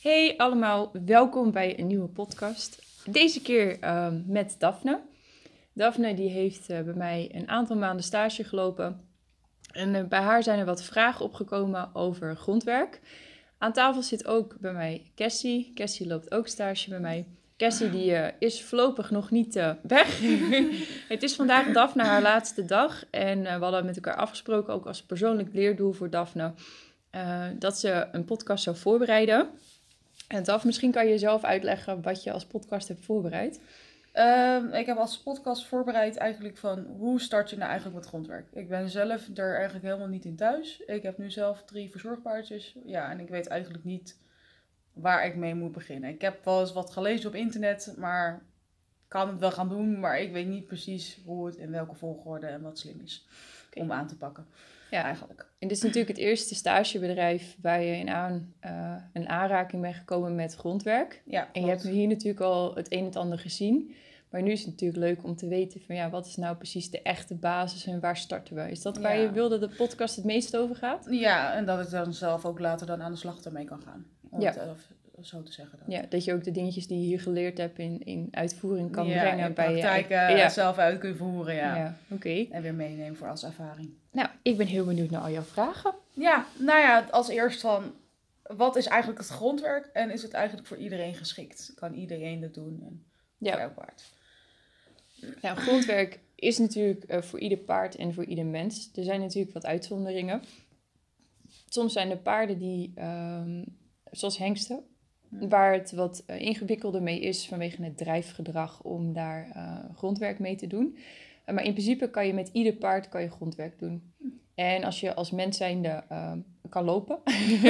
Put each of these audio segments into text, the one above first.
Hey allemaal, welkom bij een nieuwe podcast. Deze keer ehm, met Daphne. Daphne die heeft eh, bij mij een aantal maanden stage gelopen. En eh, bij haar zijn er wat vragen opgekomen over grondwerk. Aan tafel zit ook bij mij Cassie. Cassie loopt ook stage bij mij. Cassie die eh, is voorlopig nog niet weg. het is vandaag Daphne haar laatste dag. En we hadden met elkaar afgesproken, ook als persoonlijk leerdoel voor Daphne, dat ze een podcast zou voorbereiden. En Daf, misschien kan je zelf uitleggen wat je als podcast hebt voorbereid. Ehm, ik heb als podcast voorbereid eigenlijk van hoe start je nou eigenlijk met grondwerk. Ik ben zelf er eigenlijk helemaal niet in thuis. Ik heb nu zelf drie verzorgpaardjes. Ja, en ik weet eigenlijk niet waar ik mee moet beginnen. Ik heb wel eens wat gelezen op internet, maar kan het wel gaan doen. Maar ik weet niet precies hoe het in welke volgorde en wat slim is om aan te pakken. Ja. Eigenlijk. En dit is natuurlijk het eerste stagebedrijf waar je in aan, eh, een aanraking bent gekomen met grondwerk. Ja, En je hebt hier natuurlijk al het een en het ander gezien. Maar nu is het natuurlijk leuk om te weten van ja, wat is nou precies de echte basis en waar starten we? Is dat waar Ja. je wilde de podcast het meest over gaat? Ja, en dat ik dan zelf ook later dan aan de slag ermee kan gaan. Om Ja. het even zo te zeggen. Dan. Ja, dat je ook de dingetjes die je hier geleerd hebt in, in uitvoering kan ja, brengen bij je praktijk eigen- eh, ja. zelf uit kunnen voeren, ja. Ja, oké. En weer meenemen voor als ervaring. Nou, ik ben heel benieuwd naar al jouw vragen. Ja, nou ja, als eerst van... Wat is eigenlijk het grondwerk en is het eigenlijk voor iedereen geschikt? Kan iedereen dat doen? En Ja. voor elk paard. Nou, grondwerk is natuurlijk eh, voor ieder paard en voor ieder mens. Er zijn natuurlijk wat uitzonderingen. Soms zijn er paarden die, ehm, zoals hengsten. Waar het wat eh, ingewikkelder mee is vanwege het drijfgedrag om daar eh, grondwerk mee te doen. Eh, maar in principe kan je met ieder paard kan je grondwerk doen. En als je als mens zijnde ehm, kan lopen,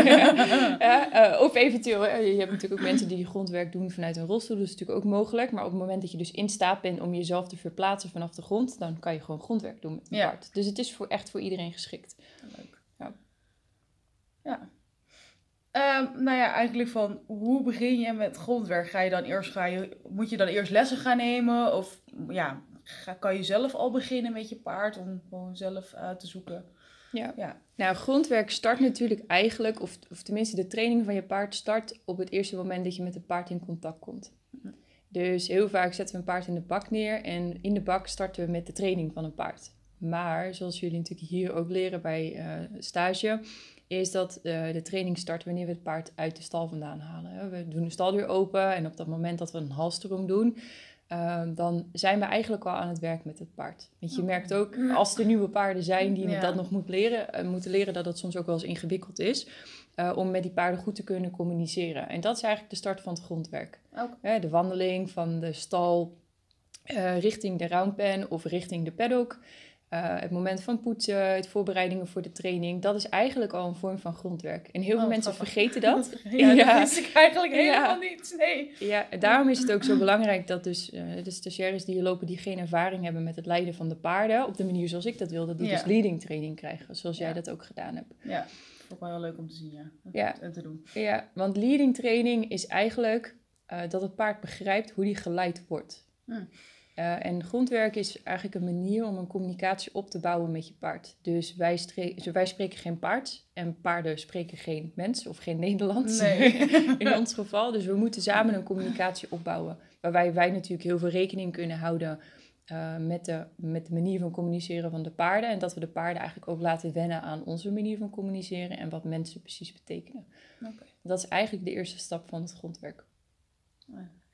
ja, of eventueel, je hebt natuurlijk ook mensen die grondwerk doen vanuit een rolstoel, dat is natuurlijk ook mogelijk. Maar op het moment dat je dus in staat bent om jezelf te verplaatsen vanaf de grond, dan kan je gewoon grondwerk doen met een Ja. paard. Dus het is voor, echt voor iedereen geschikt. Leuk. Ja. Ja. Ehm, nou ja, eigenlijk van hoe begin je met grondwerk? Ga je dan eerst, ga je, moet je dan eerst lessen gaan nemen? Of ja, ga, kan je zelf al beginnen met je paard om gewoon zelf uit te zoeken? Ja. Ja. Nou, grondwerk start natuurlijk eigenlijk, of, of tenminste de training van je paard start op het eerste moment dat je met het paard in contact komt. Mhm. Dus heel vaak zetten we een paard in de bak neer en in de bak starten we met de training van een paard. Maar zoals jullie natuurlijk hier ook leren bij eh, stage, is dat eh, de training start wanneer we het paard uit de stal vandaan halen. We doen de staldeur open en op dat moment dat we een halstroom doen, eh, dan zijn we eigenlijk al aan het werk met het paard. Want je Oké. merkt ook, als er nieuwe paarden zijn die Ja. dat nog moet leren, eh, moeten leren, dat het soms ook wel eens ingewikkeld is eh, om met die paarden goed te kunnen communiceren. En dat is eigenlijk de start van het grondwerk. De wandeling van de stal richting de roundpen of richting de paddock. Eh, het moment van poetsen, het voorbereidingen voor de training. Dat is eigenlijk al een vorm van grondwerk. En heel veel Oh, mensen grappig. vergeten dat. ja, Ja. dat wist ik eigenlijk Ja. helemaal niet. Nee. Ja, daarom is het ook zo belangrijk dat dus eh, de stagiaires die hier lopen... die geen ervaring hebben met het leiden van de paarden... op de manier zoals ik dat wilde, die Ja. dus leading training krijgen. Zoals jij dat ook gedaan hebt. Ja, vond ik wel heel leuk om te zien, ja. Ja. En te doen. Ja, want leading training is eigenlijk eh, dat het paard begrijpt hoe die geleid wordt. Hmm. Eh, en grondwerk is eigenlijk een manier om een communicatie op te bouwen met je paard. Dus wij, wij spreken geen paard en paarden spreken geen mens of geen Nederlands Nee. in ons geval. Dus we moeten samen een communicatie opbouwen. Waarbij wij natuurlijk heel veel rekening kunnen houden eh, met, de, met de manier van communiceren van de paarden. En dat we de paarden eigenlijk ook laten wennen aan onze manier van communiceren en wat mensen precies betekenen. Dat is eigenlijk de eerste stap van het grondwerk.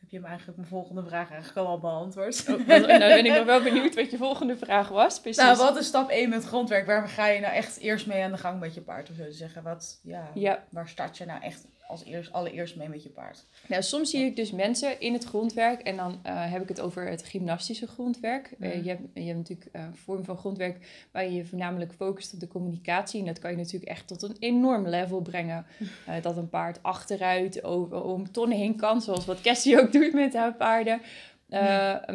Heb je hem eigenlijk mijn volgende vraag eigenlijk al al beantwoord? Oh, nou ben ik nog wel benieuwd wat je volgende vraag was. Precies. Nou, wat is stap 1 met grondwerk? Waar ga je nou echt eerst mee aan de gang met je paard? Of zo te zeggen, wat, ja, Ja. waar start je nou echt als eerst, allereerst mee met je paard? Nou, soms zie ik dus mensen in het grondwerk en dan eh, heb ik het over het gymnastische grondwerk. Eh, Mhm. je, hebt, je hebt natuurlijk eh, een vorm van grondwerk waar je je voornamelijk focust op de communicatie. En dat kan je natuurlijk echt tot een enorm level brengen. Eh, dat een paard achteruit over, om tonnen heen kan, zoals wat Cassie ook doet met haar paarden. Eh,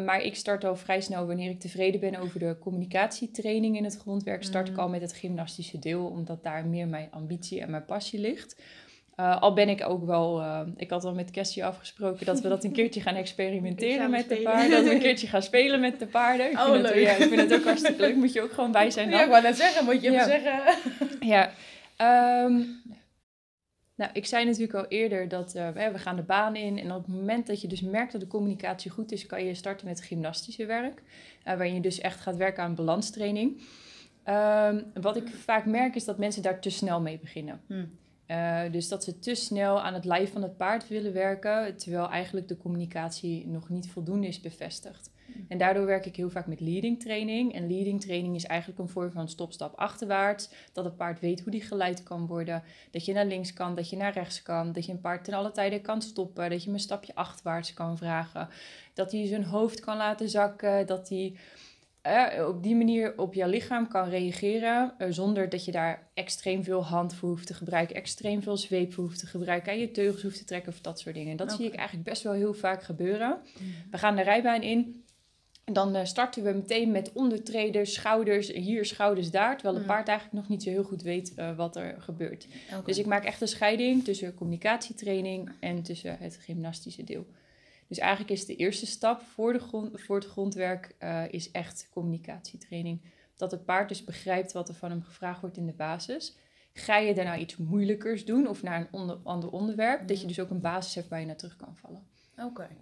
Maar ik start al vrij snel wanneer ik tevreden ben over de communicatietraining in het grondwerk. Start ik Mhm. al met het gymnastische deel, omdat daar meer mijn ambitie en mijn passie ligt. Eh, al ben ik ook wel, eh, ik had al met Cassie afgesproken dat we dat een keertje gaan experimenteren met de paarden. Dat we een keertje gaan spelen met de paarden. Ik Oh, vind het, leuk. Ja, ik vind het ook hartstikke leuk. Moet je ook gewoon bij zijn dan. Ja, ik wou net zeggen, moet je even Ja. zeggen. Ja. ehm, Nou, ik zei natuurlijk al eerder dat uh, we gaan de baan in. En op het moment dat je dus merkt dat de communicatie goed is, kan je starten met gymnastische werk. Waarin je dus echt gaat werken aan balanstraining. Um, wat ik vaak merk is dat mensen daar te snel mee beginnen. Hm. Uh, dus dat ze te snel aan het lijf van het paard willen werken, terwijl eigenlijk de communicatie nog niet voldoende is bevestigd. En daardoor werk ik heel vaak met leading training. En leading training is eigenlijk een vorm van stop-stap achterwaarts. Dat het paard weet hoe die geleid kan worden. Dat je naar links kan, dat je naar rechts kan. Dat je een paard ten alle tijde kan stoppen. Dat je hem een stapje achterwaarts kan vragen. Dat hij zijn hoofd kan laten zakken. Dat hij uh, op die manier op jouw lichaam kan reageren. Uh, zonder dat je daar extreem veel hand voor hoeft te gebruiken. Extreem veel zweep voor hoeft te gebruiken. En je teugels hoeft te trekken of dat soort dingen. Dat zie ik eigenlijk best wel heel vaak gebeuren. We gaan de rijbaan in. Dan uh, starten we meteen met ondertreden, schouders, hier, schouders, daar. Terwijl het paard eigenlijk nog niet zo heel goed weet uh, wat er gebeurt. Okay. Dus ik maak echt een scheiding tussen communicatietraining en tussen het gymnastische deel. Dus eigenlijk is de eerste stap voor, de grond, voor het grondwerk uh, is echt communicatietraining. Dat het paard dus begrijpt wat er van hem gevraagd wordt in de basis. Ga je daarna iets moeilijkers doen of naar een onder, ander onderwerp, dat je dus ook een basis hebt waar je naar terug kan vallen. Oké. Okay.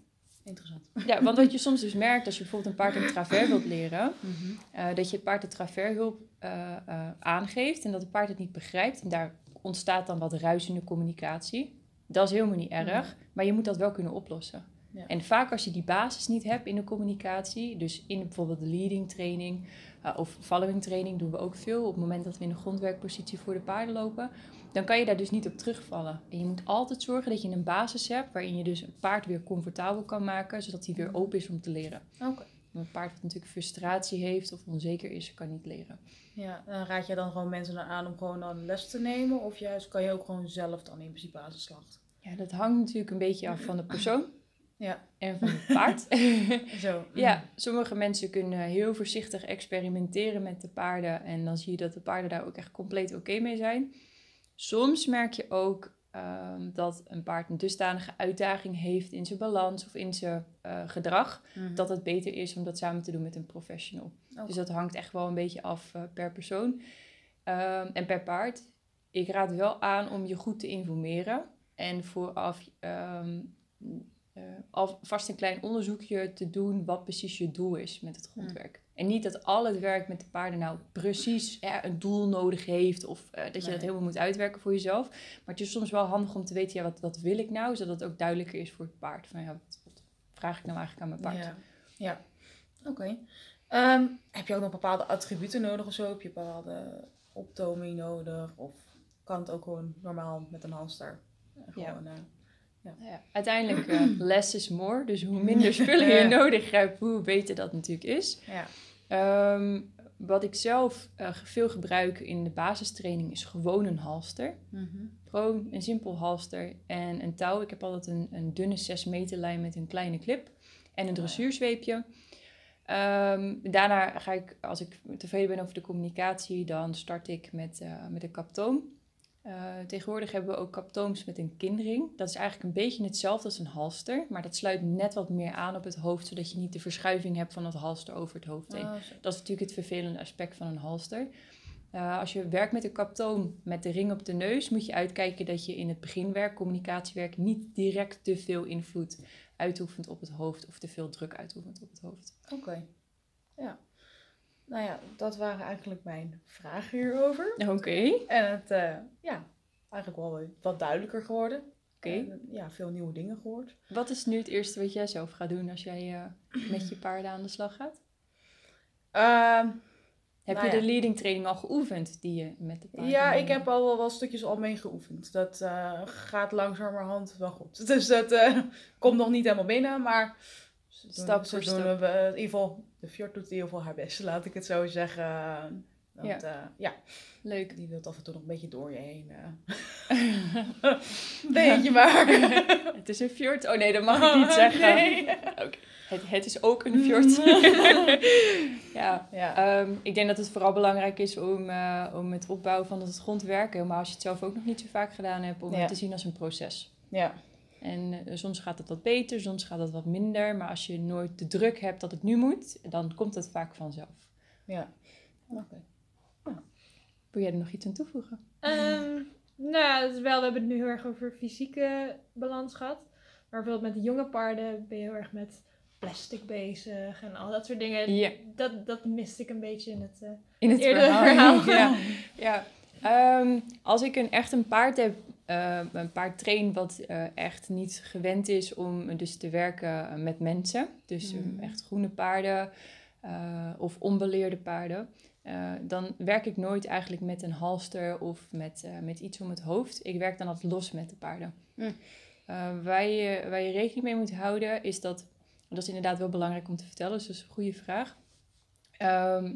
Interessant. Ja, want wat je soms dus merkt als je bijvoorbeeld een paard een travers wilt leren, Mhm. uh, dat je het paard de travershulp uh, uh, aangeeft en dat het paard het niet begrijpt. En daar ontstaat dan wat ruis in de communicatie. Dat is helemaal niet erg, Mhm. maar je moet dat wel kunnen oplossen. Ja. En vaak als je die basis niet hebt in de communicatie, dus in bijvoorbeeld de leading training uh, of following training doen we ook veel. Op het moment dat we in een grondwerkpositie voor de paarden lopen, dan kan je daar dus niet op terugvallen. En je moet altijd zorgen dat je een basis hebt waarin je dus een paard weer comfortabel kan maken, zodat hij weer open is om te leren. Oké. Een paard wat natuurlijk frustratie heeft of onzeker is, kan niet leren. Ja, en raad je dan gewoon mensen dan aan om gewoon dan les te nemen? Of juist kan je ook gewoon zelf dan in principe aan de slag? Ja, dat hangt natuurlijk een beetje af van de persoon Ja, en van het paard. zo. ja, sommige mensen kunnen heel voorzichtig experimenteren met de paarden. En dan zie je dat de paarden daar ook echt compleet oké mee zijn. Soms merk je ook um, dat een paard een dusdanige uitdaging heeft in zijn balans of in zijn uh, gedrag. Mhm. Dat het beter is om dat samen te doen met een professional. Dus dat hangt echt wel een beetje af uh, per persoon um, en per paard. Ik raad wel aan om je goed te informeren. En vooraf um, uh, alvast een klein onderzoekje te doen wat precies je doel is met het grondwerk. Mm. En niet dat al het werk met de paarden nou precies ja, een doel nodig heeft of uh, dat je nee. dat helemaal moet uitwerken voor jezelf. Maar het is soms wel handig om te weten, ja, wat, wat wil ik nou? Zodat het ook duidelijker is voor het paard. Van ja, wat, wat vraag ik nou eigenlijk aan mijn paard? Ja, ja. oké. Okay. Um, heb je ook nog bepaalde attributen nodig of zo? Heb je bepaalde optoming nodig? Of kan het ook gewoon normaal met een hamster? Gewoon, ja. Uh, ja. Ja, uiteindelijk, uh, less is more. Dus hoe minder spullen je nodig hebt, hoe beter dat natuurlijk is. Ja. Um, wat ik zelf uh, veel gebruik in de basistraining is gewoon een halster. Mm -hmm. Gewoon een simpel halster en een touw. Ik heb altijd een, een dunne 6 meter lijn met een kleine clip en een dressuurzweepje. Um, daarna ga ik, als ik tevreden ben over de communicatie, dan start ik met, uh, met een kaptoom. Uh, tegenwoordig hebben we ook kaptooms met een kindring. Dat is eigenlijk een beetje hetzelfde als een halster, maar dat sluit net wat meer aan op het hoofd, zodat je niet de verschuiving hebt van het halster over het hoofd heen. Oh, dat is natuurlijk het vervelende aspect van een halster. Uh, als je werkt met een kaptoom met de ring op de neus, moet je uitkijken dat je in het beginwerk, communicatiewerk, niet direct te veel invloed uitoefent op het hoofd of te veel druk uitoefent op het hoofd. Oké, okay. ja. Nou ja, dat waren eigenlijk mijn vragen hierover. Oké. Okay. En het, uh, ja, eigenlijk wel wat duidelijker geworden. Oké. Okay. Uh, ja, veel nieuwe dingen gehoord. Wat is nu het eerste wat jij zelf gaat doen als jij uh, met je paarden aan de slag gaat? Uh, heb nou je ja. de leading training al geoefend die je met de paarden Ja, ik heb al wel, wel stukjes al mee geoefend. Dat uh, gaat langzamerhand wel goed. Dus dat komt nog niet helemaal binnen, maar stap voor doen stap. We, in ieder geval, de Fjord doet in ieder geval haar best, laat ik het zo zeggen. Want, ja. Uh, ja. Leuk. Die wil af en toe nog een beetje door je heen. Uh. beetje maar. het is een fjord. Oh nee, dat mag ik niet zeggen. Nee. Okay. Het, het, is ook een fjord. ja. ja. Um, ik denk dat het vooral belangrijk is om, uh, om het opbouwen van het grondwerk, helemaal als je het zelf ook nog niet zo vaak gedaan hebt, om ja. het te zien als een proces. Ja. En uh, soms gaat het wat beter, soms gaat het wat minder. Maar als je nooit de druk hebt dat het nu moet, dan komt het vaak vanzelf. Ja. Oké. Okay. Wil jij er nog iets aan toevoegen? Um, Nou, het is wel, we hebben het nu heel erg over fysieke balans gehad. Maar bijvoorbeeld met de jonge paarden ben je heel erg met plastic bezig en al dat soort dingen. Ja. Dat, dat miste ik een beetje in het... eh, In het Eerder verhaal. verhaal. ja. ja. Ehm, als ik een, echt een paard heb, eh, een paard train wat eh, echt niet gewend is om dus te werken met mensen. Dus eh, echt groene paarden eh, of onbeleerde paarden. eh, dan werk ik nooit eigenlijk met een halster of met, eh, met iets om het hoofd. Ik werk dan altijd los met de paarden. Mm. Eh, waar, je, waar je rekening mee moet houden is dat... Dat is inderdaad wel belangrijk om te vertellen, dus dat is een goede vraag. Ehm,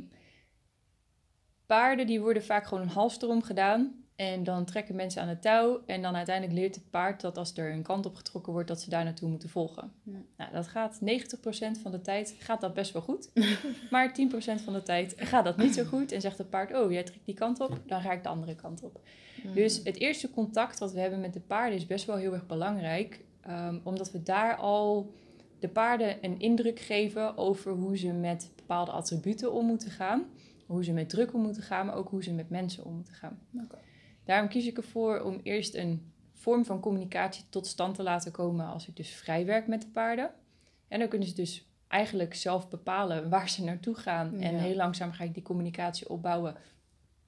paarden die worden vaak gewoon een halster om gedaan. En dan trekken mensen aan het touw. En dan uiteindelijk leert het paard dat als er een kant op getrokken wordt, dat ze daar naartoe moeten volgen. Ja. Nou, dat gaat 90% van de tijd gaat dat best wel goed. maar 10% van de tijd gaat dat niet zo goed. En zegt het paard, oh, jij trekt die kant op, dan ga ik de andere kant op. Dus het eerste contact wat we hebben met de paarden is best wel heel erg belangrijk. ehm, omdat we daar al de paarden een indruk geven over hoe ze met bepaalde attributen om moeten gaan. Hoe ze met druk om moeten gaan, maar ook hoe ze met mensen om moeten gaan. Daarom kies ik ervoor om eerst een vorm van communicatie tot stand te laten komen als ik dus vrij werk met de paarden. En dan kunnen ze dus eigenlijk zelf bepalen waar ze naartoe gaan. En heel langzaam ga ik die communicatie opbouwen.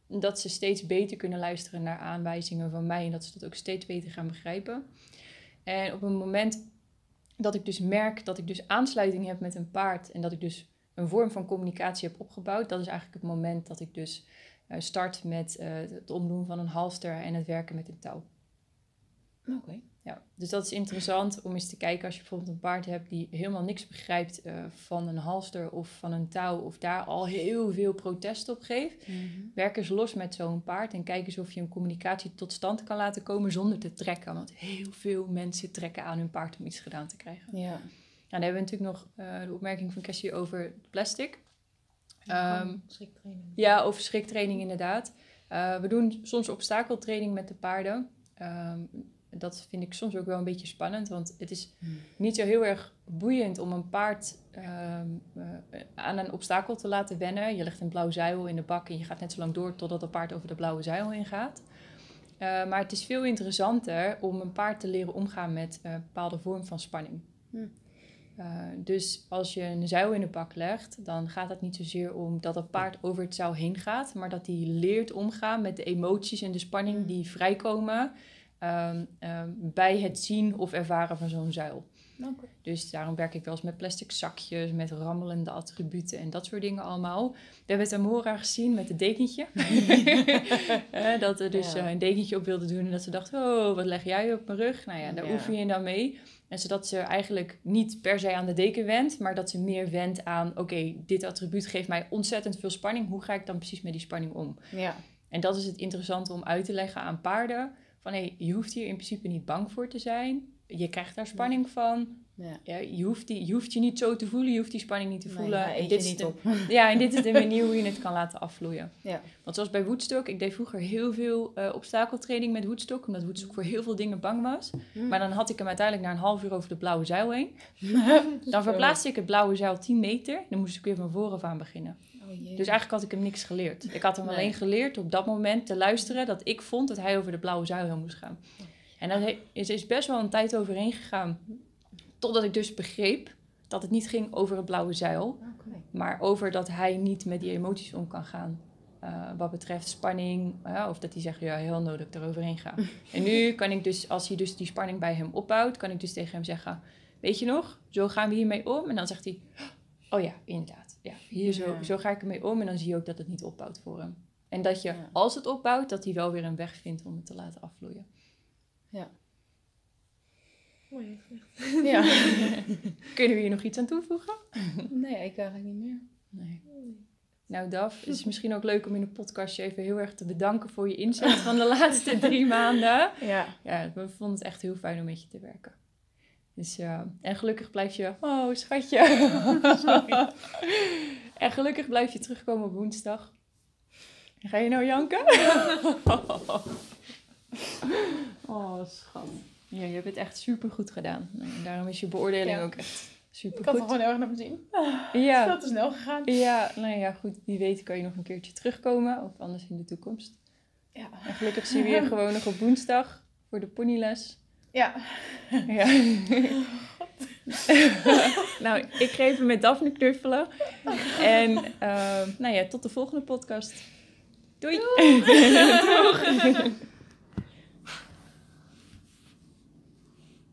Dat ze steeds beter kunnen luisteren naar aanwijzingen van mij en dat ze dat ook steeds beter gaan begrijpen. En op een moment dat ik dus merk dat ik dus aansluiting heb met een paard en dat ik dus een vorm van communicatie heb opgebouwd, dat is eigenlijk het moment dat ik dus start met eh, het omdoen van een halster en het werken met een touw. Oké. Ja, dus dat is interessant om eens te kijken als je bijvoorbeeld een paard hebt die helemaal niks begrijpt eh, van een halster of van een touw of daar al heel veel protest op geeft. Mhm. Werk eens los met zo'n paard en kijk eens of je een communicatie tot stand kan laten komen zonder te trekken. Want heel veel mensen trekken aan hun paard om iets gedaan te krijgen. Ja. Nou, dan hebben we natuurlijk nog eh, de opmerking van Cassie over plastic. Ehm, Schriktraining. ja, over schriktraining inderdaad. Eh, we doen soms obstakeltraining met de paarden. Ehm, dat vind ik soms ook wel een beetje spannend, want het is Hmm. niet zo heel erg boeiend om een paard ehm, eh, aan een obstakel te laten wennen. Je legt een blauw zeil in de bak en je gaat net zo lang door totdat het paard over de blauwe zeil heen gaat. Eh, maar het is veel interessanter om een paard te leren omgaan met een bepaalde vorm van spanning. Hmm. Eh, dus als je een zeil in de bak legt, dan gaat het niet zozeer om dat het paard over het zeil heen gaat, maar dat hij leert omgaan met de emoties en de spanning Hmm. die vrijkomen ehm, ehm, bij het zien of ervaren van zo'n zeil. Oké. Dus daarom werk ik wel eens met plastic zakjes, met rammelende attributen en dat soort dingen allemaal. We hebben het Amora gezien met het dekentje. Eh, dat er dus Ja. eh, een dekentje op wilde doen en dat ze dacht, oh, wat leg jij op mijn rug? Nou ja, daar Ja. oefen je dan mee. En zodat ze eigenlijk niet per se aan de deken wendt, maar dat ze meer wendt aan, oké, dit attribuut geeft mij ontzettend veel spanning. Hoe ga ik dan precies met die spanning om? Ja. En dat is het interessante om uit te leggen aan paarden. Van hé, je hoeft hier in principe niet bang voor te zijn. Je krijgt daar spanning van. Ja. Ja, je, hoeft die, je hoeft je niet zo te voelen, je hoeft die spanning niet te voelen. En dit is niet de- op. Ja, en dit is de manier hoe je het kan laten afvloeien. Ja. Want zoals bij Woodstock, ik deed vroeger heel veel eh, obstakeltraining met Woodstock, omdat Woodstock voor heel veel dingen bang was. Hm. Maar dan had ik hem uiteindelijk na een half uur over de blauwe zeil heen. Dan verplaatste ik het blauwe zeil 10 meter, dan moest ik weer van voren af aan beginnen. Oh. Dus eigenlijk had ik hem niks geleerd. Ik had hem Nee. alleen geleerd op dat moment te luisteren dat ik vond dat hij over de blauwe zuil heen moest gaan. En daar he- is, is best wel een tijd overheen gegaan. Totdat ik dus begreep dat het niet ging over het blauwe zeil. Maar over dat hij niet met die emoties om kan gaan. eh, wat betreft spanning. of dat hij zegt, ja, heel nodig eroverheen ga. en nu kan ik dus, als hij dus die spanning bij hem opbouwt, kan ik dus tegen hem zeggen... Weet je nog, zo gaan we hiermee om. En dan zegt hij, oh ja, inderdaad. Ja, hier zo, Ja. zo ga ik ermee om. En dan zie je ook dat het niet opbouwt voor hem. En dat je, Ja. als het opbouwt, dat hij wel weer een weg vindt om het te laten afvloeien. Mooi uitgelegd. Ja. Kunnen we hier nog iets aan toevoegen? Nee, ik eigenlijk niet meer. Nee. Nou, Daf, het is misschien ook leuk om in de podcast je even heel erg te bedanken voor je inzet van de laatste drie maanden. Ja. Ja, we vonden het echt heel fijn om met je te werken. Dus ja, en gelukkig blijf je... Oh, schatje. en gelukkig blijf je terugkomen op woensdag. En Ga je nou janken? oh, schat. Ja, je hebt het echt super goed gedaan. Nou, daarom is je beoordeling ook echt super goed. Ik had er gewoon erg naar me zien. Ah, ja. Het is veel te snel gegaan. Ja, nou ja, goed. Die weet kan je nog een keertje terugkomen. Of anders in de toekomst. Ja. En gelukkig zien we je weer gewoon nog op woensdag voor de ponyles. Ja. ja. nou, ik geef hem met Daphne knuffelen. En ehm, nou ja, tot de volgende podcast. Doei. Doei.